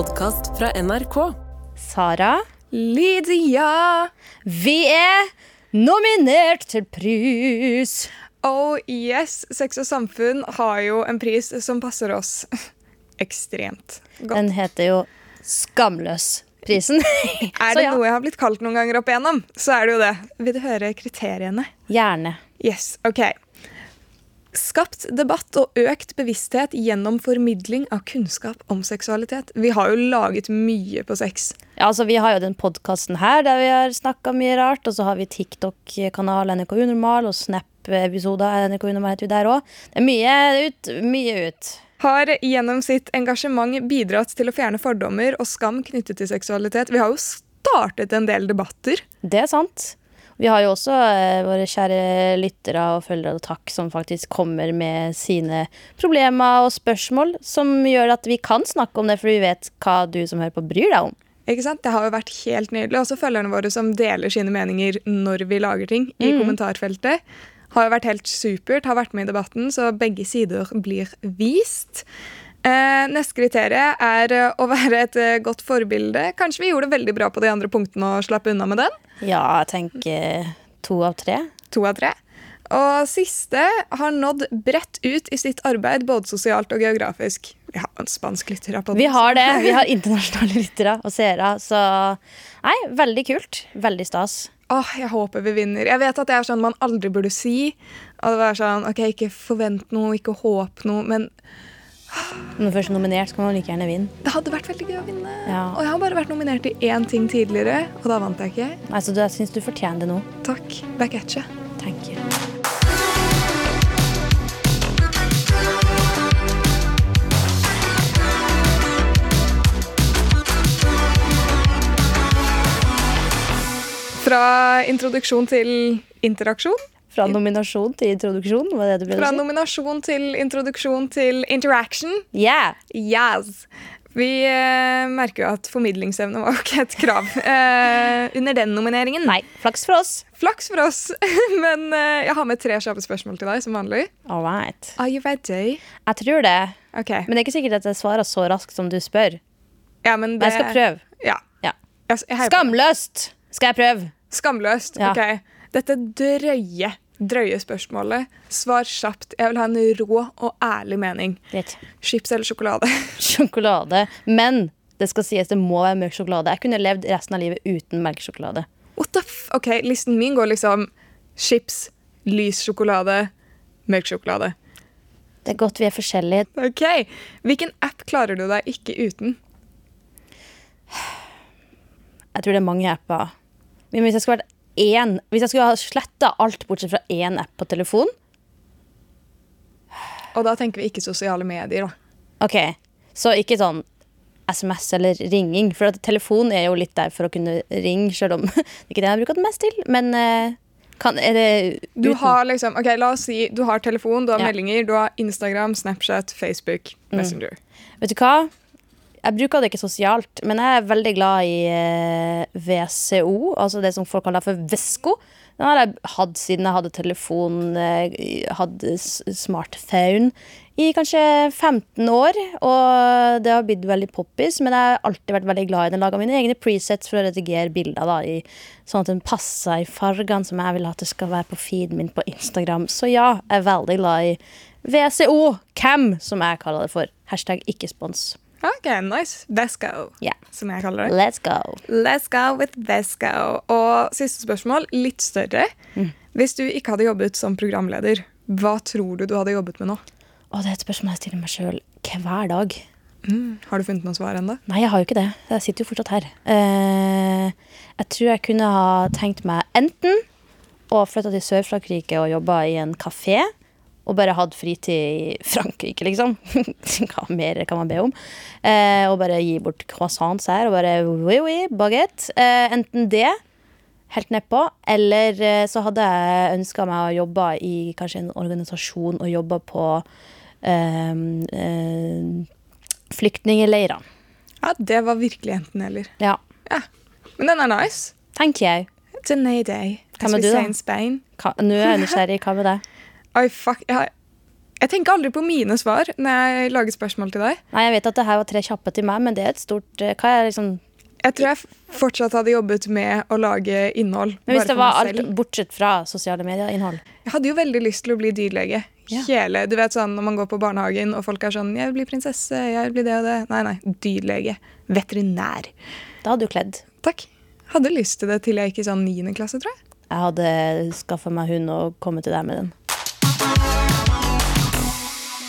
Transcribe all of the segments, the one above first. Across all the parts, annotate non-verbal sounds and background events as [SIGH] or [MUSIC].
podkast fra NRK. Sara, Lydia! vi er nominert til pris. Oh yes, Sex og samfunn har jo en pris som passer oss [LAUGHS] ekstremt godt. Den heter jo Skamløs-prisen. [LAUGHS] Er Så det ja, noe jeg har blitt kalt noen ganger opp igjennom, så er det jo det. Vil du høre kriteriene? Gjerne. Yes, ok. Skapt debatt og økt bevissthet gjennom formidling av kunnskap om seksualitet. Vi har jo laget mye på sex. Ja, altså, vi har jo den podkasten her der vi har snakka mye rart. Og så har vi TikTok-kanal NRK Unormal og Snap-episoder NRK Unormal heter vi der òg. Det er mye ut, mye ut. Har gjennom sitt engasjement bidratt til å fjerne fordommer og skam knyttet til seksualitet. Vi har jo startet en del debatter. Det er sant. Vi har jo også eh, våre kjære lyttere og følgere og takk som faktisk kommer med sine problemer og spørsmål, som gjør at vi kan snakke om det, for vi vet hva du som hører på, bryr deg om. Ikke sant? Det har jo vært helt nydelig. Også følgerne våre som deler sine meninger når vi lager ting i kommentarfeltet. Har jo vært helt supert, har vært med i debatten, så begge sider blir vist. Eh, neste kriterium er eh, å være et eh, godt forbilde. Kanskje vi gjorde det veldig bra på de andre punktene og slapp unna med den. Ja, jeg tenker to av tre. To av tre. Og siste har nådd bredt ut i sitt arbeid, både sosialt og geografisk. Vi har en spansk lytter på den, Vi har det. Vi har [LAUGHS] internasjonale lyttere og seere, så Nei, veldig kult. Veldig stas. Åh, jeg håper vi vinner. Jeg vet at det er sånn man aldri burde si. Og det var sånn, ok, Ikke forvent noe, ikke håp noe. Men Når man først er nominert, kan man like gjerne vinne. det hadde vært veldig gøy å vinne. Ja. Og jeg har bare vært nominert i én ting tidligere, og da vant jeg ikke. Nei, så jeg syns du fortjener det nå. Takk. Back at you. Thank you. Fra introduksjon til interaksjon. Fra nominasjon til introduksjon, var det det du Fra si? nominasjon til introduksjon til interaction. Yeah! Yes. Vi eh, merker jo at formidlingsevne var jo ikke et krav [LAUGHS] eh, under den nomineringen. Nei, flaks for oss. Flaks for oss. [LAUGHS] Men eh, jeg har med tre kjappe spørsmål til deg, som vanlig. All right. Are you ready? Jeg tror det. Okay. Men det er ikke sikkert at jeg svarer så raskt som du spør. Ja, men Men det, jeg skal prøve. Ja. Ja. Jeg, jeg Skamløst skal jeg prøve. Skamløst. Ja. Ok. Dette drøye, drøye spørsmålet. Svar kjapt. Jeg vil ha en rå og ærlig mening. Litt. Chips eller sjokolade? [LAUGHS] Sjokolade. Men det skal sies, det må være mørk sjokolade. Jeg kunne levd resten av livet uten melkesjokolade. What the f... Ok, Listen min går liksom chips, lys sjokolade, mørk sjokolade. Det er godt vi er forskjellige. Ok, Hvilken app klarer du deg ikke uten? Jeg tror det er mange apper. Men hvis jeg skulle vært én Hvis jeg skulle ha sletta alt bortsett fra én app på telefon Og da tenker vi ikke sosiale medier. da. Ok, så ikke sånn SMS eller ringing. For telefon er jo litt der for å kunne ringe, selv om [LAUGHS] det er ikke det jeg bruker den mest til. Men eh, kan, er det Du har liksom, ok, La oss si du har telefon, du har Ja. meldinger, du har Instagram, Snapchat, Facebook, Messenger. Vet du hva? Jeg bruker det ikke sosialt, men jeg er veldig glad i eh, VCO, altså det som folk kaller for Vesco. Den har jeg hatt siden jeg hadde telefon, eh, hadde smartphone, i kanskje 15 år. Og det har blitt veldig poppis, men jeg har alltid vært veldig glad i den. Laga mine egne presets for å redigere bilder, da, i, sånn at den passer i fargene som jeg vil at det skal være på feeden min på Instagram. Så ja, jeg er veldig glad i VCO, Cam, som jeg kaller det for. Hashtag ikke spons. Ok, nice. Vesco, yeah. som jeg kaller det. Let's go. Let's go with Vesco. Og siste spørsmål, litt større. Hvis du ikke hadde jobbet som programleder, hva tror du du hadde jobbet med nå? Og det er et spørsmål jeg stiller meg sjøl hver dag. Har du funnet noe svar ennå? Nei, jeg har jo ikke det. Jeg sitter jo fortsatt her. Uh, jeg tror jeg kunne ha tenkt meg enten å flytte til Sør-Frankrike og jobbe i en kafé. Og bare hatt fritid i Frankrike, liksom. [LAUGHS] Hva mer kan man be om? Eh, og bare gi bort croissants her, og bare oui, oui, baguette. Eh, enten det, helt nedpå, eller eh, så hadde jeg ønska meg å jobbe i kanskje en organisasjon og jobbe på eh, eh, flyktningleirer. Ja, det var virkelig enten-eller. Ja, Ja. Men den er nice. tenker jeg. It's a day, Hva med du, da? Hva- Nå er jeg nysgjerrig. Hva med deg? Oi, fuck. Jeg Jeg tenker aldri på mine svar når jeg lager spørsmål til deg. Nei, jeg vet at det her var tre kjappe til meg, men det er et stort eh, Hva er liksom Jeg tror jeg fortsatt hadde jobbet med å lage innhold. Men hvis det var alt bortsett fra sosiale medier-innhold? Jeg hadde jo veldig lyst til å bli dyrlege. Ja. Hele, du vet sånn Når man går på barnehagen og folk er sånn 'Jeg vil bli prinsesse. Jeg vil bli det og det.' Nei, nei. Dyrlege. Veterinær. Da hadde du kledd. Takk. Hadde lyst til det til jeg gikk i sånn niende klasse, tror jeg. Jeg hadde skaffa meg hund og kommet til deg med den.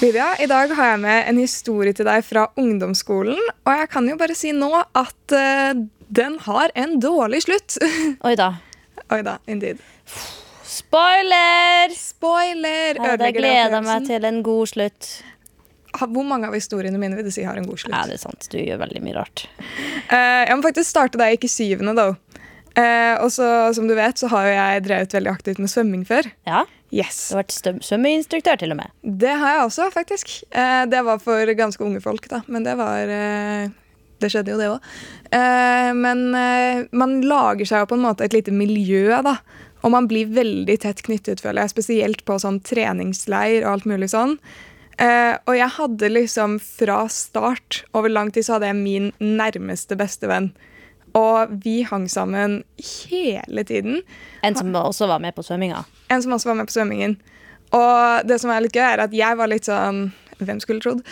Lydia, i dag har jeg med en historie til deg fra ungdomsskolen. Og jeg kan jo bare si nå at uh, den har en dårlig slutt. [LAUGHS] Oi da. Oi da, indeed. Spoiler! Spoiler! Jeg hadde det gleda meg til en god slutt. Hvor mange av historiene mine vil du si har en god slutt? Ja, det er sant. Du gjør veldig mye rart. Uh, jeg må faktisk starte deg jeg gikk i syvende, da. Eh, og så, som du vet, så har jo jeg drevet veldig aktivt med svømming før. Ja, Yes. Du har vært svømmeinstruktør, til og med. Det har jeg også, faktisk. Eh, det var for ganske unge folk, da. Men det var eh, Det skjedde jo, det òg. Eh, men eh, man lager seg jo på en måte et lite miljø, da. Og man blir veldig tett knyttet, føler jeg. Spesielt på sånn treningsleir og alt mulig sånn. Eh, og jeg hadde liksom fra start, over lang tid, så hadde jeg min nærmeste bestevenn. Og vi hang sammen hele tiden. En som også var med på svømminga. En som også var med på svømmingen. Og det som er litt gøy, er at jeg var litt sånn Hvem skulle trodd?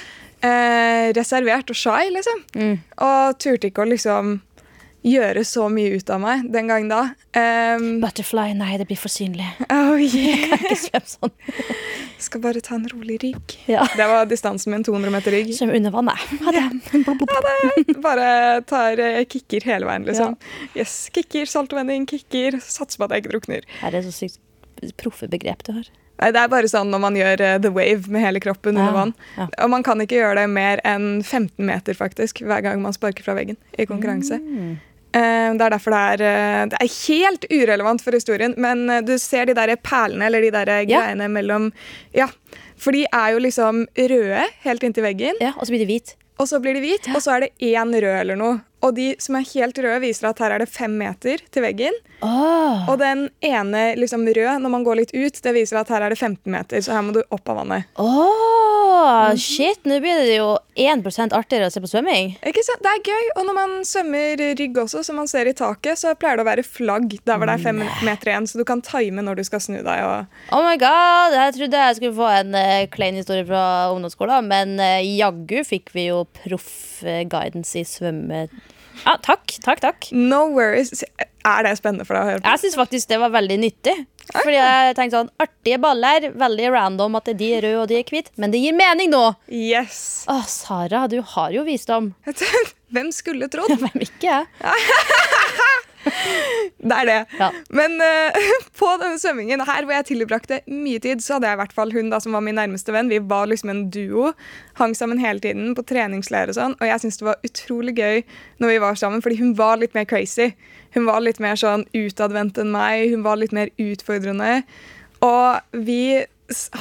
Eh, reservert og shy, liksom. Mm. Og turte ikke å liksom gjøre så mye ut av meg den gangen da. Um, Butterfly, nei, det blir for synlig. oh [LAUGHS] yeah. Ikke svøm sånn. Skal bare ta en rolig rygg. Ja. Det var distansen min. 200 meter rygg. Svømme under vannet. Ha det. Ja, [LAUGHS] bare tar eh, kicker hele veien, liksom. Yes, Kicker, saltvending, kicker. Satser på at jeg ikke drukner. Er det så sykt proffe begrep du har. Nei, Det er bare sånn når man gjør uh, the wave med hele kroppen under vann. ja. Og man kan ikke gjøre det mer enn 15 meter faktisk, hver gang man sparker fra veggen i konkurranse. Mm. Eh, Det er derfor det er, eh, det er helt urelevant for historien, men eh, du ser de der perlene eller de der Ja. greiene mellom Ja, for de er jo liksom røde helt inntil veggen, Ja, og så blir de hvit. og så blir de hvit, og så er det én rød eller noe. Og de som er helt røde, viser at her er det fem meter til veggen. Oh. Og den ene liksom rød, når man går litt ut, det viser at her er det 15 meter, så her må du opp av vannet. Åh, shit, nå blir det jo 1 artigere å se på svømming. Ikke sant? Det er gøy. Og når man svømmer rygg også, som man ser i taket, så pleier det å være flagg der hvor det er fem meter igjen, så du kan time når du skal snu deg. Og... Oh my god, Jeg trodde jeg skulle få en uh, klein historie fra ungdomsskolen, men uh, jaggu fikk vi jo proff guidance i svømme... Ja, takk, takk, takk. No worries. Er det spennende for deg å høre på? Jeg syns faktisk det var veldig nyttig. Fordi jeg tenkte sånn, Artige baller, veldig random at de er røde og de er hvite, men det gir mening nå! Yes. Å, Sara, du har jo visdom. [LAUGHS] Hvem skulle trodd? [LAUGHS] Hvem ikke? [LAUGHS] [LAUGHS] Det er det. Ja. Men uh, [LAUGHS] på denne svømmingen her hvor jeg tilbrakte mye tid, så hadde jeg i hvert fall hun da som var min nærmeste venn. Vi var liksom en duo. Hang sammen hele tiden på treningsleir og sånn. Og jeg syntes det var utrolig gøy når vi var sammen, fordi hun var litt mer crazy. Hun var litt mer sånn utadvendt enn meg. Hun var litt mer utfordrende. Og vi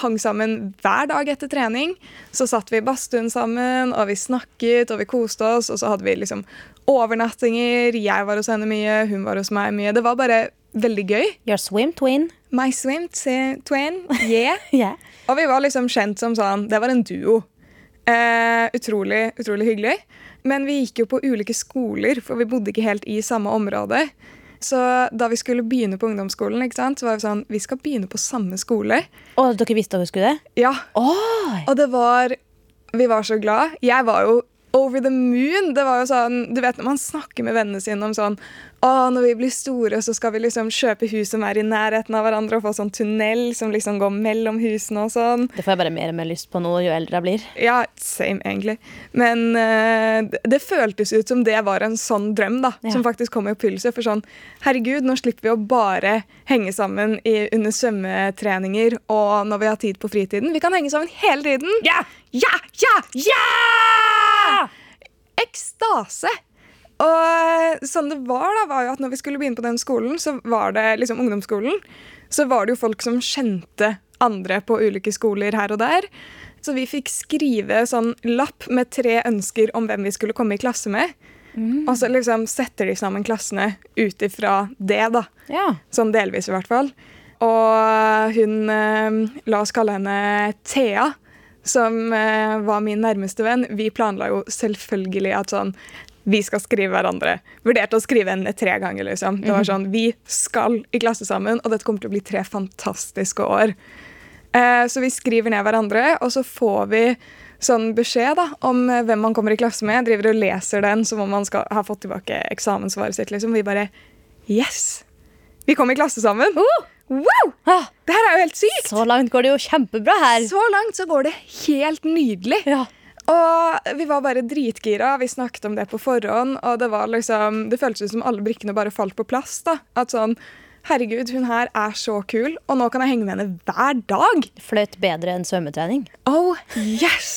hang sammen hver dag etter trening. Så satt vi i badstuen sammen, og vi snakket og vi koste oss. Og så hadde vi liksom overnattinger. Jeg var hos henne mye, hun var hos meg mye. Det var bare veldig gøy. Your swim twin. My swim twin, yeah. [LAUGHS] Yeah. Og vi var liksom kjent som sånn Det var en duo. Eh, utrolig, utrolig hyggelig. Men vi gikk jo på ulike skoler, for vi bodde ikke helt i samme område. Så da vi skulle begynne på ungdomsskolen, sant, så var vi sånn Vi skal begynne på samme skole. Og dere visste at dere skulle det? Ja, Oi. Og det var Vi var så glad. Jeg var jo over the moon. Det var jo sånn, du vet Når man snakker med vennene sine om sånn å, når vi blir store, så skal vi liksom kjøpe hus som er i nærheten av hverandre, og få sånn tunnel som liksom går mellom husene og sånn. Det får jeg bare mer og mer lyst på nå jo eldre jeg blir. Ja, same, egentlig. Men uh, det, føltes ut som det var en sånn drøm, da. Ja. Som faktisk kom i oppfyllelse. For sånn, herregud, nå slipper vi å bare henge sammen i, under svømmetreninger og når vi har tid på fritiden. Vi kan henge sammen hele tiden. Ja! Ja! Ja! Ja! Ekstase! Og sånn det var, da, var jo at når vi skulle begynne på den skolen, så var det liksom ungdomsskolen, så var det jo folk som kjente andre på ulike skoler her og der. Så vi fikk skrive sånn lapp med tre ønsker om hvem vi skulle komme i klasse med. Og så liksom setter de sammen klassene ut ifra det, da. Ja. Sånn delvis, i hvert fall. Og hun eh, La oss kalle henne Thea. Som eh, var min nærmeste venn, vi planla jo selvfølgelig at sånn vi skal skrive hverandre. Vurderte å skrive henne tre ganger. liksom. Det var sånn, Vi skal i klasse sammen, og dette kommer til å bli tre fantastiske år. Eh, så vi skriver ned hverandre, og så får vi sånn beskjed da, om eh, hvem man kommer i klasse med. Driver og leser den som om man skal ha fått tilbake eksamenssvaret sitt. liksom. Vi bare Yes! Vi kom i klasse sammen. Uh! Wow! Det her er jo helt sykt! så langt går det jo kjempebra her. Så langt så går det helt nydelig. Ja. Og vi var bare dritgira. Vi snakket om det på forhånd, og det var liksom Det føltes som alle brikkene bare falt på plass. da. At sånn Herregud, hun her er så kul, og nå kan jeg henge med henne hver dag. Fløyt bedre enn svømmetrening. Oh, yes!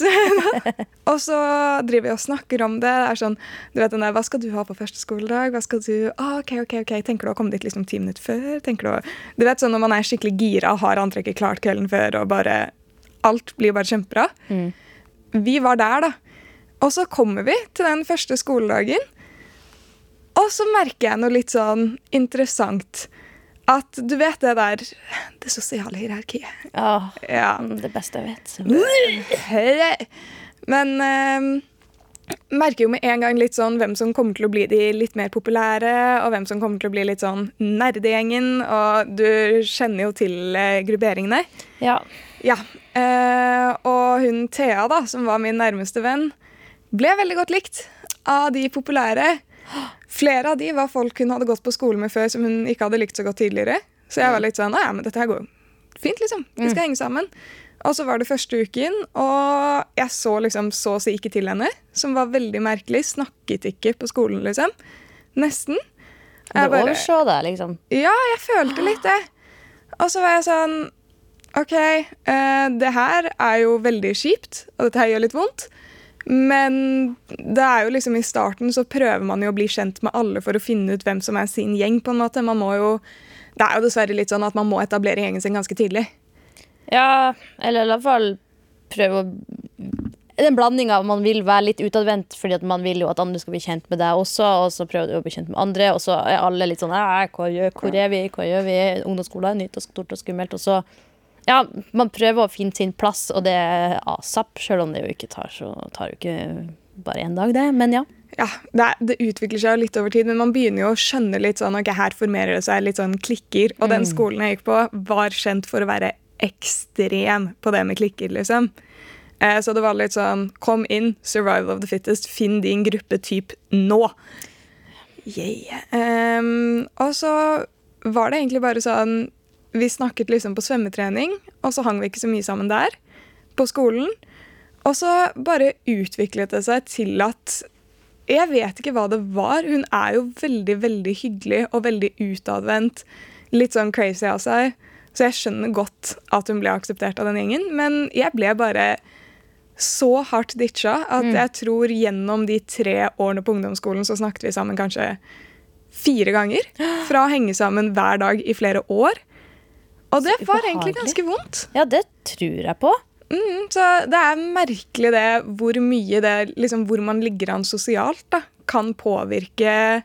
[LAUGHS] og så driver vi og snakker om det. Det er sånn, du vet Hva skal du ha på første skoledag? Hva skal du, oh, ok, ok, ok, Tenker du å komme dit liksom ti minutter før? Tenker du, å, du vet sånn Når man er skikkelig gira, og har antrekket klart kvelden før, og bare Alt blir bare kjempebra. Vi var der, da. Og så kommer vi til den første skoledagen. Og så merker jeg noe litt sånn interessant. At du vet det der Det sosiale hierarkiet. Ja, Ja. det beste jeg vet. Men eh, merker jo med en gang litt sånn hvem som kommer til å bli de litt mer populære, og hvem som kommer til å bli litt sånn nerdegjengen. Og du kjenner jo til eh, grupperingene. Ja. Ja. Eh, og hun Thea, da, som var min nærmeste venn, ble veldig godt likt av de populære. Flere av de var folk hun hadde gått på skole med før som hun ikke hadde likt så godt tidligere. Så jeg var litt sånn ja, men dette her går jo fint, liksom. Vi skal henge sammen. Og så var det første uken, og jeg så liksom så å si ikke til henne. Som var veldig merkelig. Snakket ikke på skolen, liksom. Nesten. Jeg du overså det, liksom. ja, jeg følte litt det. Og så var jeg sånn OK, eh, det her er jo veldig kjipt, og dette her gjør litt vondt. Men det er jo liksom i starten så prøver man jo å bli kjent med alle for å finne ut hvem som er sin gjeng. på en måte. Man må jo, Det er jo dessverre litt sånn at man må etablere gjengen sin ganske tidlig. Ja, eller i hvert fall prøve å Det er en blanding av man vil være litt utadvendt fordi at man vil jo at andre skal bli kjent med deg også, og så prøver du å bli kjent med andre, og så er alle litt sånn «Æ, hva gjør, Hvor er vi? Hva gjør vi? Ungdomsskolen er nytt og stort og skummelt. Og så Ja, man prøver å finne sin plass, og det er asap, selv om det jo ikke tar så tar jo ikke bare én dag, det. Men ja. Ja, det, er, det utvikler seg jo litt over tid, men man begynner jo å skjønne litt sånn, ok, her formerer det seg litt sånn klikker. Og den skolen jeg gikk på, var kjent for å være ekstrem på det med klikker, liksom. Eh, så det var litt sånn Kom inn, survival of the fittest. Finn din gruppe typ nå. Yeah. Um, og så var det egentlig bare sånn Vi snakket liksom på svømmetrening, og så hang vi ikke så mye sammen der. På skolen. Og så bare utviklet det seg til at Jeg vet ikke hva det var. Hun er jo veldig, veldig hyggelig og veldig utadvendt. Litt sånn crazy av seg. Så jeg skjønner godt at hun ble akseptert av den gjengen. Men jeg ble bare så hardt ditcha at jeg tror gjennom de tre årene på ungdomsskolen så snakket vi sammen kanskje fire ganger. [GASPS] Fra å henge sammen hver dag i flere år. Og det var egentlig ganske vondt. ja, det tror jeg på. Mm, så det er merkelig det hvor mye det liksom, Hvor man ligger an sosialt, da, kan påvirke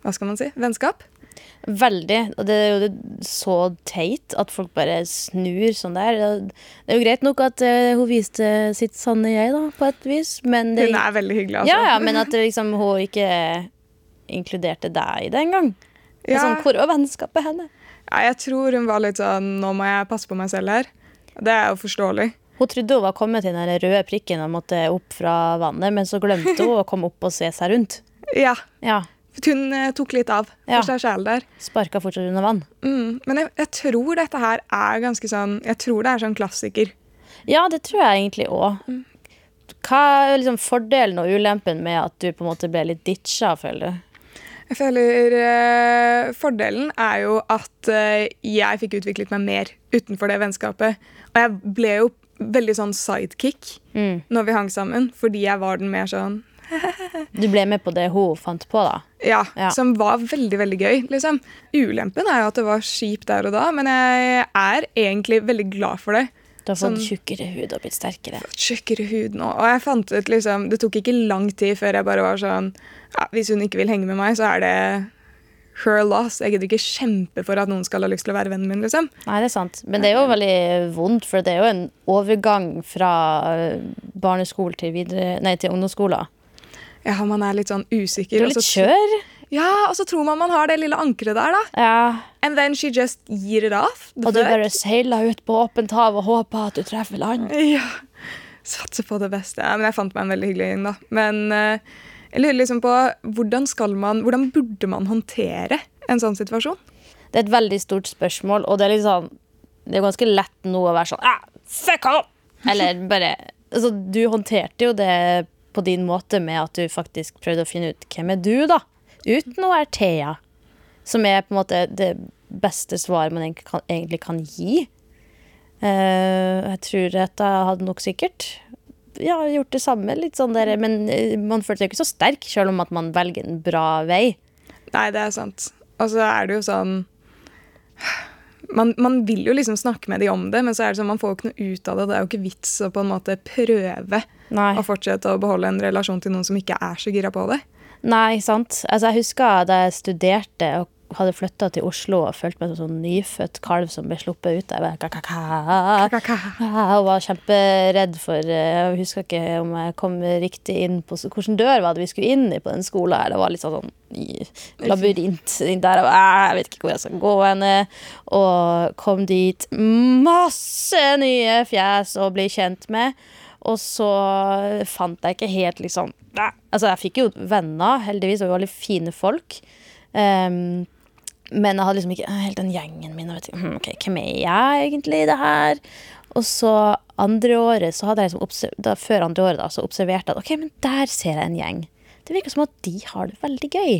Hva skal man si? Vennskap. Veldig. Og det er jo så teit at folk bare snur sånn der. Det er jo greit nok at eh, hun viste sitt sanne jeg, da, på et vis, men det, Hun er veldig hyggelig, altså. ja, ja, men at liksom, hun ikke inkluderte deg i det engang. Er Ja. Sånn, hvor var vennskapet henne? Ja, jeg tror hun var litt sånn Nå må jeg passe på meg selv her. Det er jo forståelig. Hun trodde hun var kommet til den røde prikken og måtte opp fra vannet, men så glemte hun å komme opp og se seg rundt. Ja. Ja, Hun eh, tok litt av for Ja. seg sjæl der. Sparka fortsatt under vann. Mm. Men jeg, jeg tror dette her er ganske sånn Jeg tror det er sånn klassiker. Ja, det tror jeg egentlig òg. Hva er liksom fordelen og ulempen med at du på en måte ble litt ditcha, føler du? Jeg føler eh, Fordelen er jo at eh, jeg fikk utviklet meg mer utenfor det vennskapet. Og jeg ble jo veldig sånn sidekick Mm. når vi hang sammen, fordi jeg var den mer sånn [LAUGHS] Du ble med på det hun fant på, da? Ja, Ja. som var veldig, veldig gøy. liksom. Ulempen er jo at det var kjipt der og da, men jeg er egentlig veldig glad for det. Du har fått Sånn- tjukkere hud og blitt sterkere. Tjukkere hud nå. Og jeg fant ut liksom Det tok ikke lang tid før jeg bare var sånn ja, Hvis hun ikke vil henge med meg, så er det her loss. Jeg gidder ikke kjempe for at noen skal ha lyst til å være vennen min. liksom. Nei, det er sant. Men det er jo veldig vondt, for det er jo en overgang fra eh, barneskole til, videre, nei, til ungdomsskolen. Ja, Man er litt sånn usikker. Du er litt skjør. Ja, Og så tror man man har det lille ankeret der, da. Ja. And then she just gir it off. Og du bare seiler ut på åpent hav og håper at du treffer land. Ja. Satser på det beste. Ja, men jeg fant meg en veldig hyggelig gjeng, da. Men uh, jeg lurer liksom på hvordan skal man Hvordan burde man håndtere en sånn situasjon? Det er et veldig stort spørsmål, og det er liksom Det er ganske lett nå å være sånn ah, Fuck off! Eller bare altså, Du håndterte jo det på din måte med at du faktisk prøvde å finne ut hvem er du, da. Uten å være Thea. Som er på en måte det beste svaret man egentlig kan, egentlig kan gi. Eh, jeg tror at jeg hadde nok sikkert ja, gjort det samme, litt sånn der, men eh, man føler seg ikke så sterk, selv om at man velger en bra vei. Nei, det er sant. Og så er det jo sånn man, man vil jo liksom snakke med de om det, men så er det sånn, man får jo ikke noe ut av det. Det er jo ikke vits å på en måte prøve Nei. å fortsette å beholde en relasjon til noen som ikke er så gira på det. Nei, sant. Altså, jeg husker da jeg studerte og hadde flytta til Oslo og følte meg som sånn nyfødt kalv som ble sluppet ut. Jeg bare, ka-ka-ka. Og var kjemperedd for eh, Jeg husker ikke om jeg kom riktig inn på Hvilken dør var det vi skulle inn i på den skolen? her? Det var litt sånn, sånn labyrint der. Og jeg vet ikke hvor jeg skal gå henne. Og kom dit. Masse nye fjes å bli kjent med. Og så fant jeg ikke helt liksom Altså, jeg fikk jo venner, heldigvis, og veldig fine folk. Um, men jeg hadde liksom ikke helt den gjengen min. Og vet ikke, hm, ok, Hvem er jeg egentlig i det her? Og så andre året, så hadde jeg liksom da, før andre året da, så observerte jeg at ok, men der ser jeg en gjeng. Det virker som at de har det veldig gøy.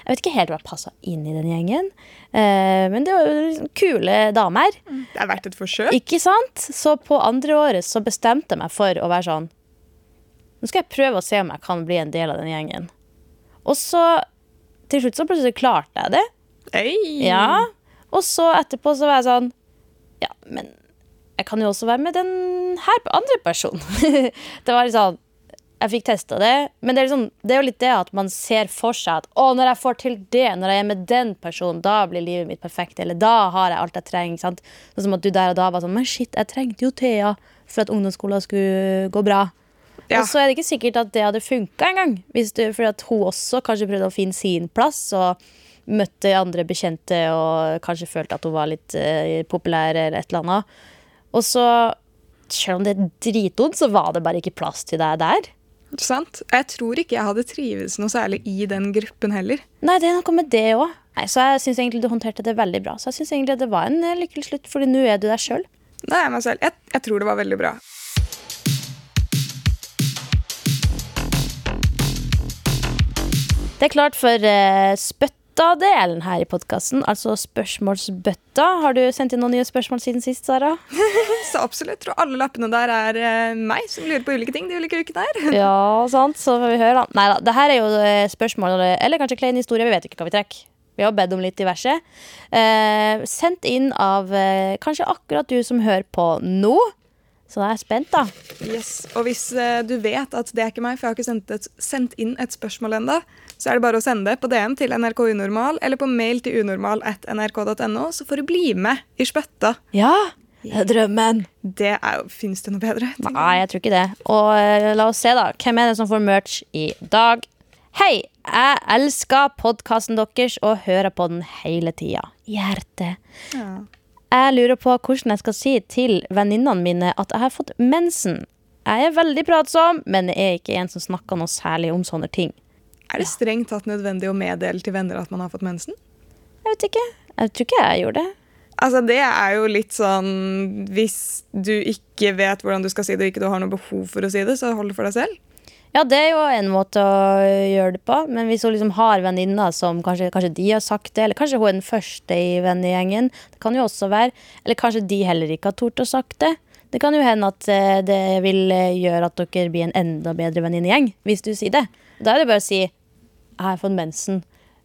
Jeg vet ikke helt hva passa inn i den gjengen, eh, men det var jo liksom kule damer. Det er verdt et forsøk. Ikke sant? Så på andre året så bestemte jeg meg for å være sånn Nå skal jeg prøve å se om jeg kan bli en del av den gjengen. Og så til slutt så plutselig klarte jeg det. Hey. Ja. Og så etterpå så var jeg sånn Ja, men jeg kan jo også være med den her andre personen. [LAUGHS] det var litt sånn Jeg fikk testa det, men det er, liksom, det er jo litt det at man ser for seg at å, når jeg får til det, når jeg er med den personen, da blir livet mitt perfekt. Eller da har jeg alt jeg trenger. sant? Sånn som at du der og da var sånn Men shit, jeg trengte jo Thea for at ungdomsskolen skulle gå bra. Ja. Og så er det ikke sikkert at det hadde funka engang. for Fordi at hun også kanskje prøvde å finne sin plass. og møtte andre bekjente og kanskje følte at hun var litt uh, populær eller et eller annet. Og så, selv om det er dritvondt, så var det bare ikke plass til deg der. Sant? Jeg tror ikke jeg hadde trives noe særlig i den gruppen heller. Nei, det er noe med det òg. Så jeg syns egentlig du håndterte det veldig bra. Så jeg synes egentlig det var en eh, lykkelig slutt, fordi nå er du deg sjøl. Nei, meg selv. Jeg, jeg tror det var veldig bra. Det er klart for uh, spøtta-delen her i podkasten, altså spørsmålsbøtta. Har du sendt inn noen nye spørsmål siden sist, Sara? [LAUGHS] Så absolutt. Tror alle lappene der er eh, meg som lurer på ulike ting de ulike ukene her. Ja, [LAUGHS] sant. Så får vi høre, da. Nei da. Det her er jo eh, spørsmål, eller kanskje klein historie. Vi vet ikke hva vi trekker. Vi har bedt om litt diverse. Eh, sendt inn av eh, kanskje akkurat du som hører på nå. Så da er jeg spent, da. Yes. Og hvis eh, du vet at det er ikke meg, for jeg har ikke sendt, et, sendt inn et spørsmål ennå, så er det bare å sende det på DM til NRK Unormal eller på mail til unormal at nrk.no, så får du bli med i spøtta. Ja! Det er drømmen. Det er jo Fins det noe bedre? tenker jeg. Nei, jeg tror ikke det. Og uh, la oss se, da. Hvem er det som får merch i dag? Hei! Jeg elsker podkasten deres og hører på den hele tida. Hjerte. Ja. Jeg lurer på hvordan jeg skal si til venninnene mine at jeg har fått mensen. Jeg er veldig pratsom, men jeg er ikke en som snakker noe særlig om sånne ting. Er det strengt tatt nødvendig å meddele til venner at man har fått mensen? Jeg vet ikke. Jeg tror ikke jeg gjorde det. Altså, Det er jo litt sånn Hvis du ikke vet hvordan du skal si det, og ikke du har noe behov for å si det, så hold det for deg selv. Ja, det er jo en måte å gjøre det på, men hvis hun liksom har venninner som kanskje, kanskje de har sagt det, eller kanskje hun er den første i vennegjengen, det kan jo også være, eller kanskje de heller ikke har tort å sagt det. Det kan jo hende at eh, det vil eh, gjøre at dere blir en enda bedre venninnegjeng, hvis du sier det. Da er det bare å si har fått mensen'.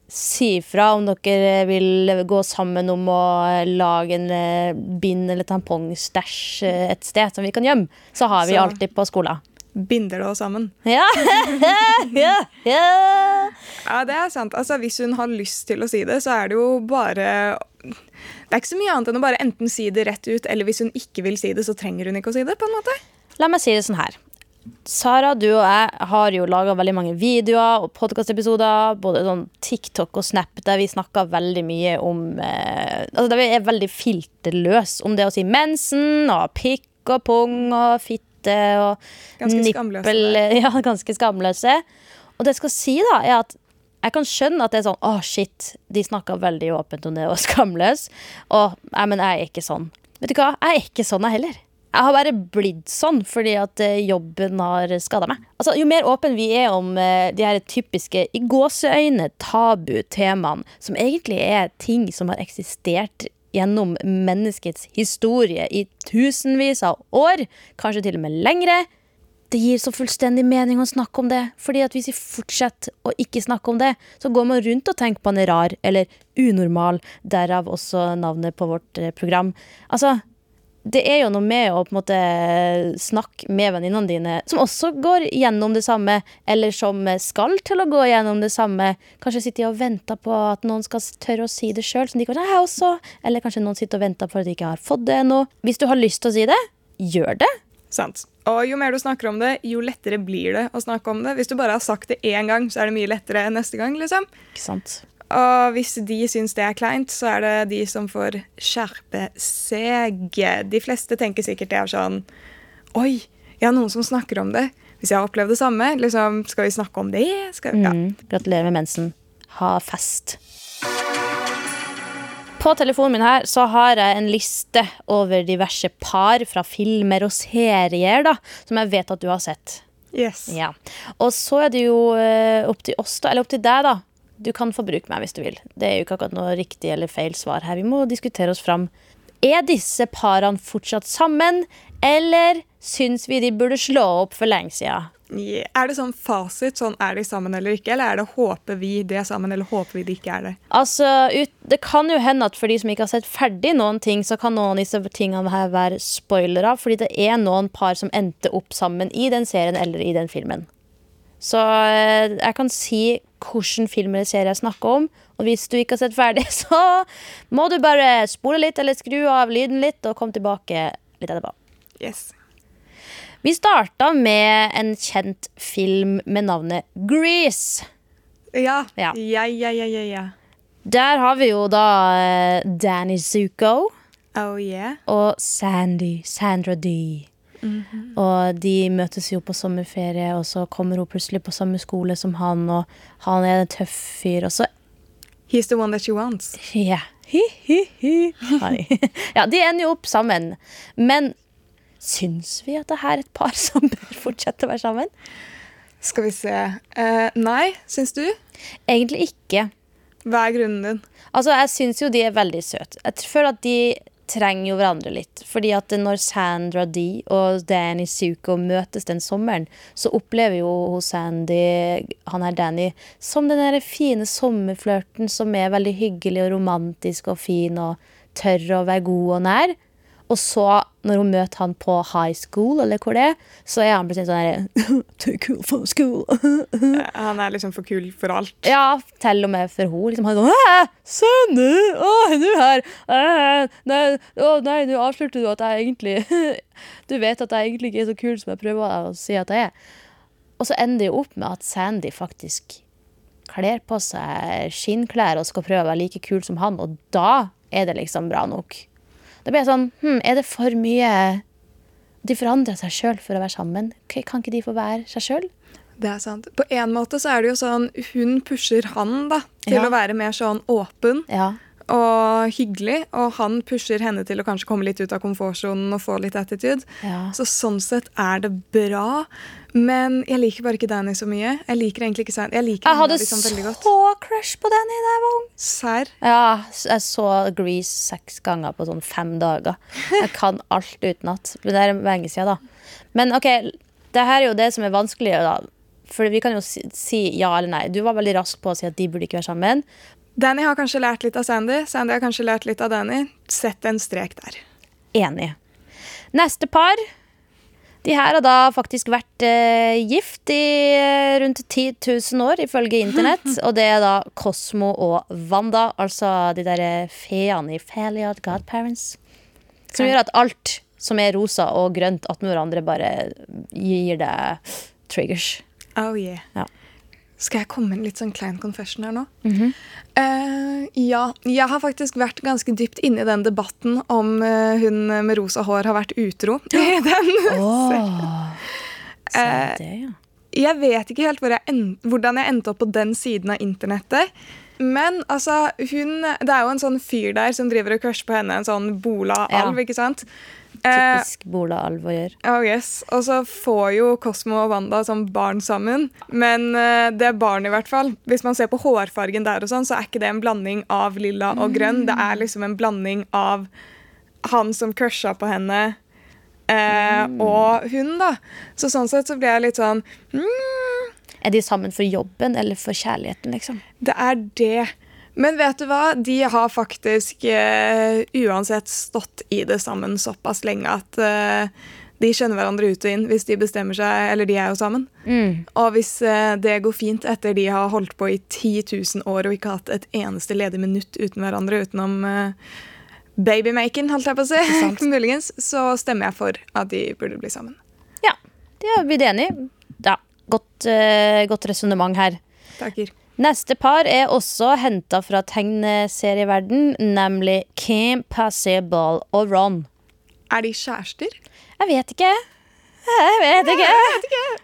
Si ifra om dere vil gå sammen om å lage en eh, bind- eller tampongstæsj eh, et sted som vi kan gjemme. Så har vi Så- alltid på skolen. Binder det oss sammen. [LAUGHS] Ja. [LAUGHS] ja, ja. Ja, det er sant. Altså, Hvis hun har lyst til å si det, så er det jo bare Det er ikke så mye annet enn å bare enten si det rett ut, eller hvis hun ikke vil si det, så trenger hun ikke å si det. på en måte. La meg si det sånn her. Sara, du og jeg har jo laga veldig mange videoer og podkastepisoder, både sånn TikTok og Snap, der vi snakker veldig mye om eh, Altså der vi er veldig filterløse om det å si mensen og pikk og pung og fitte og Ganske nippel. skamløse [LAUGHS] Ja, ganske skamløse. Og det jeg skal si, da, er at jeg kan skjønne at det er sånn Å, shit, de snakker veldig åpent om det være [LAUGHS] skamløs. Og nei, men jeg er ikke sånn. Vet du hva, jeg er ikke sånn, jeg heller. Jeg har bare blitt sånn fordi at eh, jobben har skada meg. Altså, jo mer åpen vi er om eh, de her typiske i gåseøyne tabu-temaene, som egentlig er ting som har eksistert gjennom menneskets historie i tusenvis av år, kanskje til og med lengre, det gir så fullstendig mening å snakke om det. Fordi at hvis vi fortsetter å ikke snakke om det, så går man rundt og tenker på en rar eller unormal, derav også navnet på vårt eh, program. Altså, det er jo noe med å på en måte snakke med venninnene dine som også går gjennom det samme, eller som skal til å gå gjennom det samme. Kanskje sitter de og venter på at noen skal tørre å si det sjøl, som de kan jeg også. Eller kanskje noen sitter og venter på at de ikke har fått det ennå. Hvis du har lyst til å si det, gjør det. Sant. Og jo mer du snakker om det, jo lettere blir det å snakke om det. Hvis du bare har sagt det én gang, så er det mye lettere enn neste gang. liksom. Ikke sant? Og hvis de syns det er kleint, så er det de som får skjerpe seg. De fleste tenker sikkert det er sånn Oi, jeg har noen som snakker om det. Hvis jeg har opplevd det samme, liksom, skal vi snakke om det? Skal, ja. Mm. Gratulerer med mensen. Ha fest. På telefonen min her så har jeg en liste over diverse par fra filmer og serier da, som jeg vet at du har sett. Yes. Ja. Og så er det jo eh, opp til oss, da, eller opp til deg, da. Du kan få bruke meg hvis du vil. Det er jo ikke akkurat noe riktig eller feil svar her. Vi må diskutere oss fram. Er disse parene fortsatt sammen, eller syns vi de burde slå opp for lenge siden? Yeah. Er det sånn fasit? Sånn Er de sammen eller ikke? Eller er det håper vi de er sammen, eller håper vi de ikke er det? Altså, ut, Det kan jo hende at for de som ikke har sett ferdig noen ting, så kan noen av disse tingene her være spoilere. Fordi det er noen par som endte opp sammen i den serien eller i den filmen. Så eh, jeg kan si hvilken film eller serie jeg snakker om. Og hvis du ikke har sett ferdig, [LAUGHS] så må du bare spole litt eller skru av lyden litt og komme tilbake litt etterpå. Yes. Vi starta med en kjent film med navnet Grease. Ja. Ja. Ja, ja, ja, ja, ja. Der har vi jo da eh, Danny Zuko Oh yeah. og Sandy, Sandra Dee. Og de møtes jo på sommerferie, og så kommer hun plutselig på samme skole som han, og han er en tøff fyr, og så He's the one that she wants. [LAUGHS] Ja. Hi, hi, hi. [LAUGHS] Ja, de ender jo opp sammen. Men syns vi at det her er et par [LAUGHS] som bør fortsette å være sammen? Skal vi se. Uh, nei, syns du? Egentlig ikke. Hva er grunnen din? Altså, jeg syns jo de er veldig søte. Jeg føler at de trenger jo hverandre litt. Fordi at når Sandra Dee og Danny Zuko møtes den sommeren, så opplever jo Sandy, han her Danny, som den der fine sommerflørten som er veldig hyggelig og romantisk og fin og tør å være god og nær. Og så, når hun møter han på high school, eller hvor det er, så er han plutselig sånn [LAUGHS] Too cool for school. Han er liksom for kul for alt. Ja, til og med for henne. liksom han er sånn «Hæ? Sandy! Å, er du her? Nei, å, nei, nå avslørte du at jeg egentlig [LAUGHS] Du vet at jeg egentlig ikke er så kul som jeg prøver å si at jeg er. Og så ender det jo opp med at Sandy faktisk kler på seg skinnklær og skal prøve å være like kul som han, og da er det liksom bra nok. Da blir jeg sånn hm, Er det for mye De forandrer seg sjøl for å være sammen. Kan ikke de få være seg sjøl? Det er sant. På en måte så er det jo sånn Hun pusher han da til Ja. å være mer sånn åpen Ja. Og hyggelig, og han pusher henne til å kanskje komme litt ut av komfortsonen og få litt attitude. Ja. Så sånn sett er det bra. Men jeg liker bare ikke Danny så mye. Jeg liker egentlig ikke Sandy. Jeg liker Jeg hadde liksom veldig godt. så crush på Danny da jeg var ung. Serr? Ja, jeg så Grease seks ganger på sånn fem dager. Jeg kan alt utenat. Men det er lenge siden, da. Men ok, det her er jo det som er vanskelig, da. For vi kan jo si, si ja eller nei. Du var veldig rask på å si at de burde ikke være sammen. Danny har kanskje lært litt av Sandy. Sandy har kanskje lært litt av Danny. Sett en strek der. Enig. Neste par. De her har da faktisk vært eh, gift i eh, rundt 10 000 år, ifølge internett. [LAUGHS] Og det er da Cosmo og Wanda, altså de der feene i Fairly Godparents. Som gjør at alt som er rosa og grønt at noen andre bare gir deg triggers. Oh yeah. Ja. Skal jeg komme med en litt sånn klein confession her nå? Eh, ja, jeg har faktisk vært ganske dypt inne i den debatten om uh, hun med rosa hår har vært utro. I den. [LAUGHS] Oh. Eh, det, ja. Jeg vet ikke helt hvor jeg end, hvordan jeg endte opp på den siden av internettet. Men altså, hun Det er jo en sånn fyr der som driver og crusher på henne, en sånn Bola-alv, Ja. ikke sant? Eh, Typisk Bola-alv å gjøre. Oh yes, Og så får jo Cosmo og Wanda som barn sammen. Men eh, det barnet, i hvert fall Hvis man ser på hårfargen der, og sånn, så er ikke det en blanding av lilla og grønn. Det er liksom en blanding av han som crusha på henne, eh, og hun, da. Så sånn sett så blir jeg litt sånn mm, Er de sammen for jobben eller for kjærligheten, liksom? Det er det. Men vet du hva? De har faktisk uh, uansett stått i det sammen såpass lenge at uh, de skjønner hverandre ut og inn hvis de bestemmer seg, eller de er jo sammen. Mm. Og hvis uh, det går fint etter de har holdt på i 10 000 år og ikke hatt et eneste ledig minutt uten hverandre utenom babymaken, babymaking, holdt jeg på å si, [LAUGHS] muligens, så stemmer jeg for at de burde bli sammen. Ja, det er vi enig enige. Ja, godt, uh, godt resonnement her. Takker. Neste par er også henta fra tegneserieverden, nemlig Kim Possible og Ron. Er de kjærester? Jeg vet ikke. Jeg vet ikke.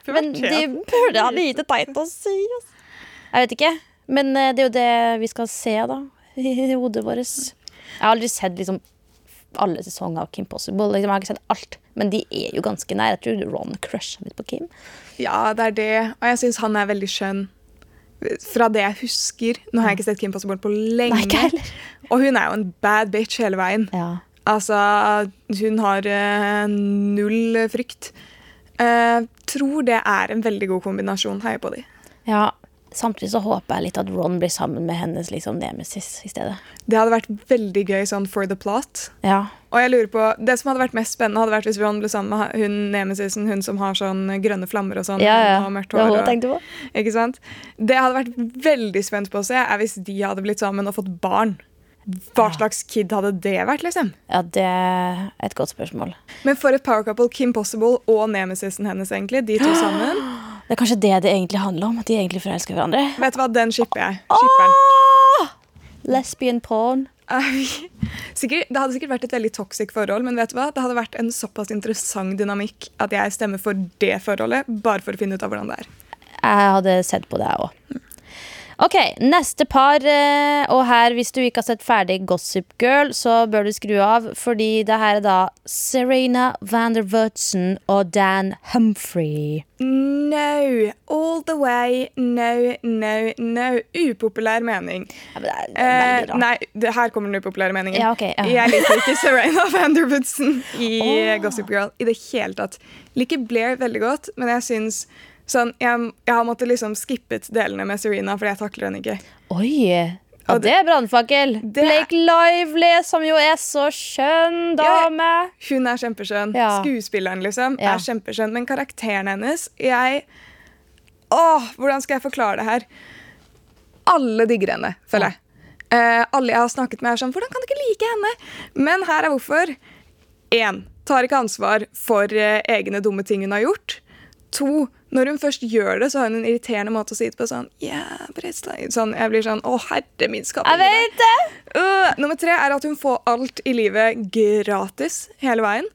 Det Men de burde ha lite teit å si. Jeg vet ikke. Men eh, det er jo det vi skal se, da. I hodet vårt. Jeg har aldri sett liksom alle sesonger av Kim Possible. Liksom, jeg har ikke sett alt. Men de er jo ganske nær. Jeg tror Ron crusha litt på Kim. Ja, det er det. Og jeg syns han er veldig skjønn. Fra det jeg husker. Nå har jeg ikke sett Kim Possible på lenge. Nei, ikke heller. Og hun er jo en bad bitch hele veien. Ja. Altså, hun har uh, null frykt. Uh, tror det er en veldig god kombinasjon. Heier på de. ja. Samtidig så håper jeg litt at Ron blir sammen med hennes liksom, nemesis i stedet. Det hadde vært veldig gøy sånn for the plot. Ja. Og jeg lurer på, Det som hadde vært mest spennende, hadde vært hvis Ron ble sammen med hun nemesisen, hun som har sånn grønne flammer og sånn. Ja, ja. og mørkt Det hår. hun Og, på. ikke sant? Det jeg hadde vært veldig spent på å se, er hvis de hadde blitt sammen og fått barn. Hva slags kid hadde det vært? liksom? Ja, det er et godt spørsmål. Men for et power couple, Kim Possible og nemesisen hennes, egentlig, de to sammen. [GASPS] Det er kanskje det det egentlig handler om. At de egentlig forelsker hverandre. Vet du hva, den shipper jeg. Shipperen. Ah! Lesbian porn. Sikkert, det hadde sikkert vært et veldig toxic forhold, men vet du hva? det hadde vært en såpass interessant dynamikk at jeg stemmer for det forholdet, bare for å finne ut av hvordan det er. Jeg hadde sett på det, jeg òg. Ok, neste par. eh, Og her, hvis du ikke har sett ferdig Gossip Girl, så bør du skru av, fordi det her er da Serena van der Woodsen og Dan Humphrey. No. All the way. No, no, no. Upopulær mening. Ja, det er, det er Eh, nei, det, her kommer den upopulære meningen. Ja, okay, ja. Jeg liker ikke Serena [LAUGHS] Vanderwoodsen i oh. Gossip Girl i det hele tatt. Liker Blair veldig godt, men jeg syns sånn, jeg, jeg har måttet liksom skippet delene med Serena, fordi jeg takler henne ikke. Oi! Og det er brannfakkel. Blake Lively, som jo er så skjønn Ja. Hun er kjempeskjønn. Ja. Skuespilleren liksom, Ja. er kjempeskjønn. Men karakteren hennes jeg, Åh, Hvordan skal jeg forklare det her? Alle digger henne, føler jeg. Eh, alle jeg har snakket med, er sånn Hvordan kan du ikke like henne? Men her er hvorfor. Én. Tar ikke ansvar for eh, egne dumme ting hun har gjort. To. Når hun først gjør det, så har hun en irriterende måte å si det på. Sånn, yeah, sånn Jeg blir sånn Å, herre min skapning. Jeg vet det! Øh, nummer tre er at hun får alt i livet gratis hele veien.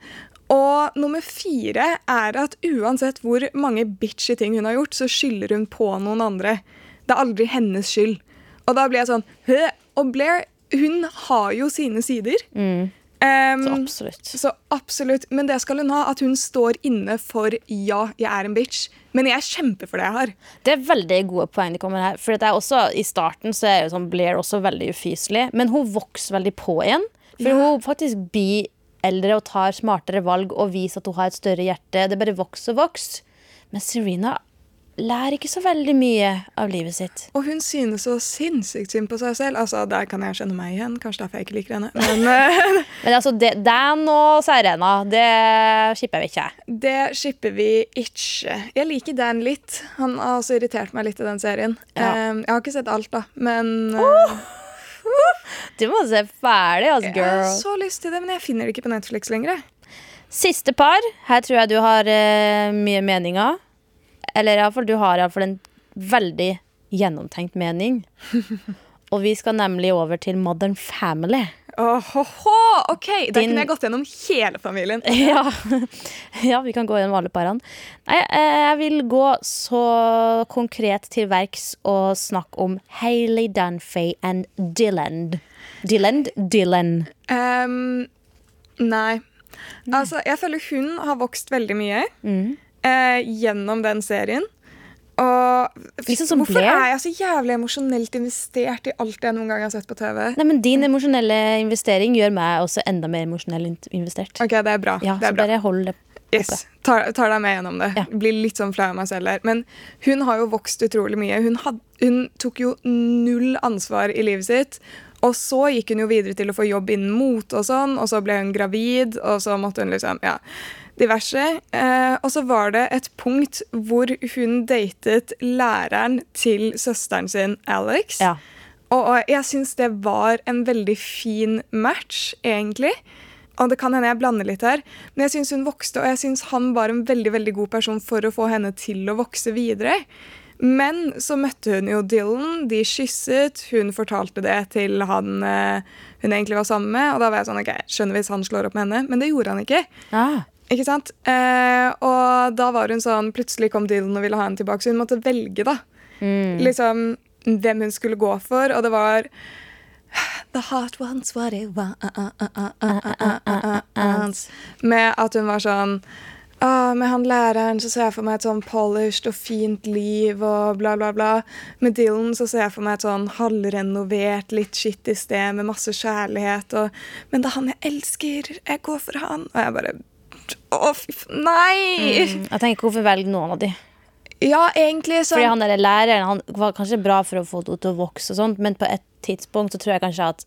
Og nummer fire er at uansett hvor mange bitchy ting hun har gjort, så skylder hun på noen andre. Det er aldri hennes skyld. Og da blir jeg sånn Hø! Og Blair, hun har jo sine sider. Um, Så absolutt. så absolutt. Men det skal hun ha, at hun står inne for ja, jeg er en bitch. Men jeg kjemper for det jeg har. Det er veldig gode poeng her. For det er også, I starten så er jo sånn Blair også veldig ufyselig, men hun vokser veldig på igjen. For Ja. hun faktisk blir eldre og tar smartere valg og viser at hun har et større hjerte. Det bare vokser og vokser. Men Serena lærer ikke så veldig mye av livet sitt. Og hun synes så sinnssykt synd på seg selv. Altså, Der kan jeg kjenne meg igjen. Kanskje derfor jeg ikke liker henne. Men [LAUGHS] eh, Men altså, det, Dan og Serena, det skipper vi ikke. det skipper vi ikke. Jeg liker Dan litt. Han har også irritert meg litt i den serien. Ja. Jeg har ikke sett alt, da, men oh! Du må se ferdig, altså, jeg har så lyst til det, men jeg finner det ikke på Netflix lenger. Siste par. Her tror jeg du har uh, mye meninger. Eller iallfall, du har iallfall en veldig gjennomtenkt mening. [LAUGHS] Og vi skal nemlig over til Modern Family. Åhåhå, ok, Da Din- kunne jeg gått gjennom hele familien. [LAUGHS] Ja. ja, vi kan gå gjennom alle parene. Nei, eh, jeg vil gå så konkret til verks og snakke om Hailey Dunphy and Dylan. Dylan? Dylan. Um, nei. Altså, jeg føler hun har vokst veldig mye Mm. Eh, gjennom den serien. Og Liksom som hvorfor ble? er jeg så jævlig emosjonelt investert i alt jeg noen gang har sett på TV? Nei, men Din emosjonelle investering gjør meg også enda mer emosjonelt investert. Ok, det er bra. Ja, det så er bra. bare hold det Yes, tar, tar deg med gjennom det. Ja. Blir litt sånn flau av meg selv her. Men hun har jo vokst utrolig mye. Hun, had, hun tok jo null ansvar i livet sitt. Og så gikk hun jo videre til å få jobb innen mot og sånn, og så ble hun gravid, og så måtte hun liksom Ja, diverse. Eh, og så var det et punkt hvor hun datet læreren til søsteren sin, Alex. Ja. Og jeg syns det var en veldig fin match, egentlig. Og det kan hende jeg blander litt her, men jeg syns hun vokste, og jeg syns han var en veldig veldig god person for å få henne til å vokse videre. Men så møtte hun jo Dylan, de kysset, hun fortalte det til han eh, hun egentlig var sammen med, og da var jeg sånn OK, skjønner hvis han slår opp med henne, men det gjorde han ikke. Ah. Ikke sant? Eh, og da var hun sånn Plutselig kom Dylan og ville ha henne tilbake, så hun måtte velge, da. Mm. Liksom hvem hun skulle gå for, og det var The heart wants what it wants. Med at hun var sånn ah, Med han læreren så ser jeg for meg et sånn polished og fint liv og bla, bla, bla. Med Dylan så ser jeg for meg et sånn halvrenovert, litt skittig sted med masse kjærlighet. Og, men det er han jeg elsker. Jeg går for han. Og jeg bare Å, fy faen. Nei! Jeg tenker, Hvorfor velge noen av de? Ja, egentlig så Fordi han der læreren han var kanskje bra for å få henne til å vokse, og sånt, men på et tidspunkt så tror jeg kanskje at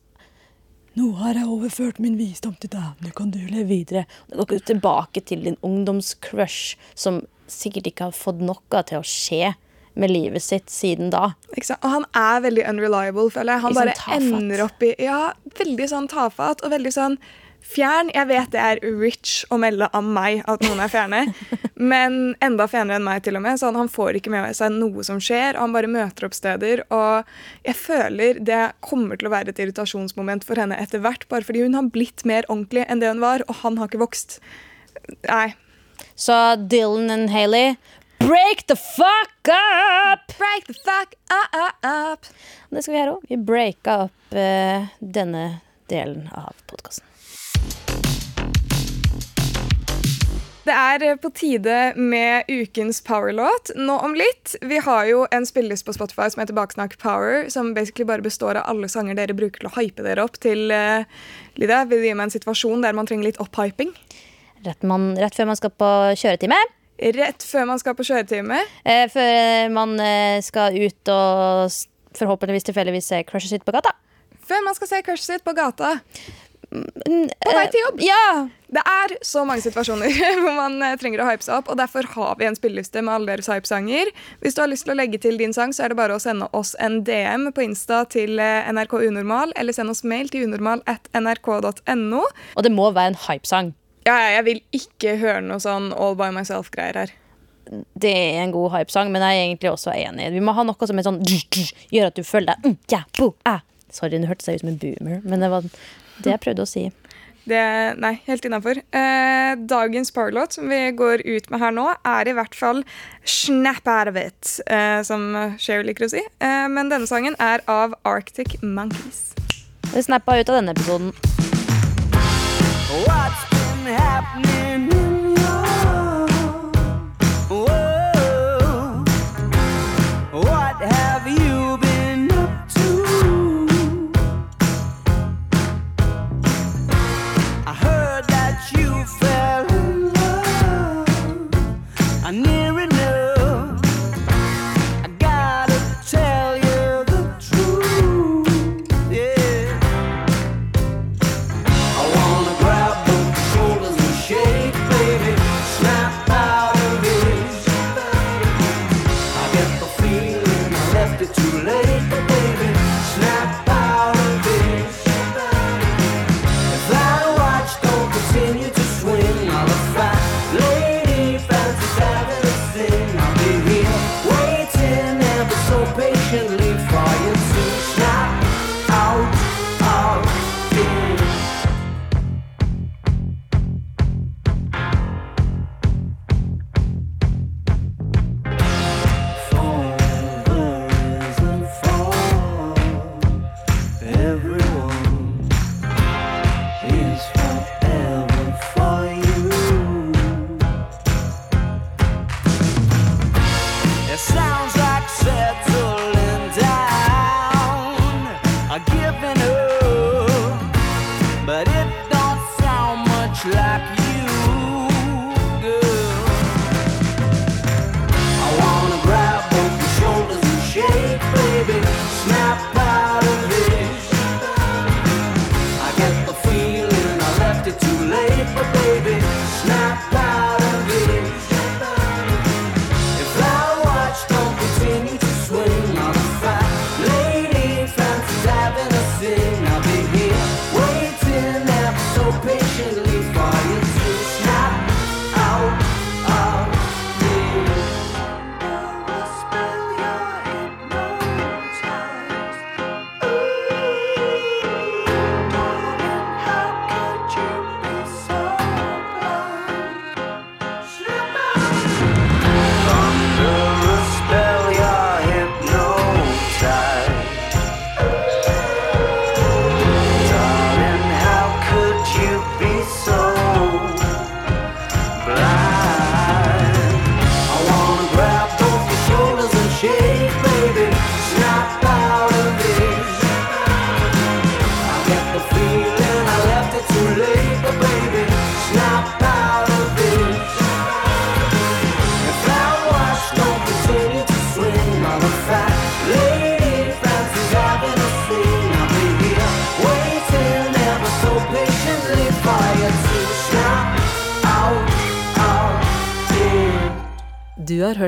nå har jeg overført min visdom til deg, nå kan du leve videre. Nå går du tilbake til din ungdomscrush, som sikkert ikke har fått noe til å skje med livet sitt siden da. Ikke sant? Og han er veldig unreliable, føler jeg. Han sånn bare ender opp i Ja, veldig sånn tafatt og veldig sånn fjern. Jeg vet det er rich å melde av meg at noen er fjerne, [LAUGHS] men enda fjernere enn meg, til og med. Så han, får ikke med seg noe som skjer, og han bare møter opp steder. Og jeg føler det kommer til å være et irritasjonsmoment for henne etter hvert, bare fordi hun har blitt mer ordentlig enn det hun var, og han har ikke vokst. Nei. Så Dylan og Hailey, break the fuck up! Break the fuck up! Det skal vi gjøre òg. Vi breaka opp uh, denne delen av podkasten. Det er eh, på tide med ukens power-låt nå om litt. Vi har jo en spilleliste på Spotify som heter Baksnakk Power, som basically bare består av alle sanger dere bruker til å hype dere opp til uh, Lydia, vil du gi meg en situasjon der man trenger litt opphyping? Rett, man, rett før man skal på kjøretime. Rett før man skal på kjøretime. Eh, før man eh, skal ut og forhåpentligvis tilfeldigvis se crushet sitt på gata. Før man skal se crushet sitt på gata. På vei til jobb. Ja! Det er så mange situasjoner [LAUGHS] hvor man eh, trenger å hype seg opp, og derfor har vi en spilleliste med alle deres hypesanger. Hvis du har lyst til å legge til din sang, så er det bare å sende oss en DM på Insta til eh, NRK Unormal, eller send oss mail til unormal at nrk.no. Og det må være en hypesang. Ja, jeg vil ikke høre noe sånn all by myself-greier her. Det er en god hypesang, men jeg er egentlig også enig. Vi må ha noe som er sånn [TSK] gjør at du føler deg mm, ja, bo, ah. Sorry, nå hørtes jeg ut som en boomer, men det var det jeg prøvde å si. Det, nei, helt innafor. Eh, dagens powerlåt som vi går ut med her nå, er i hvert fall 'Snap Out of It', eh, som Sherry liker å si. Eh, men denne sangen er av Arctic Monkeys. Vi snappa ut av denne episoden. What's been happening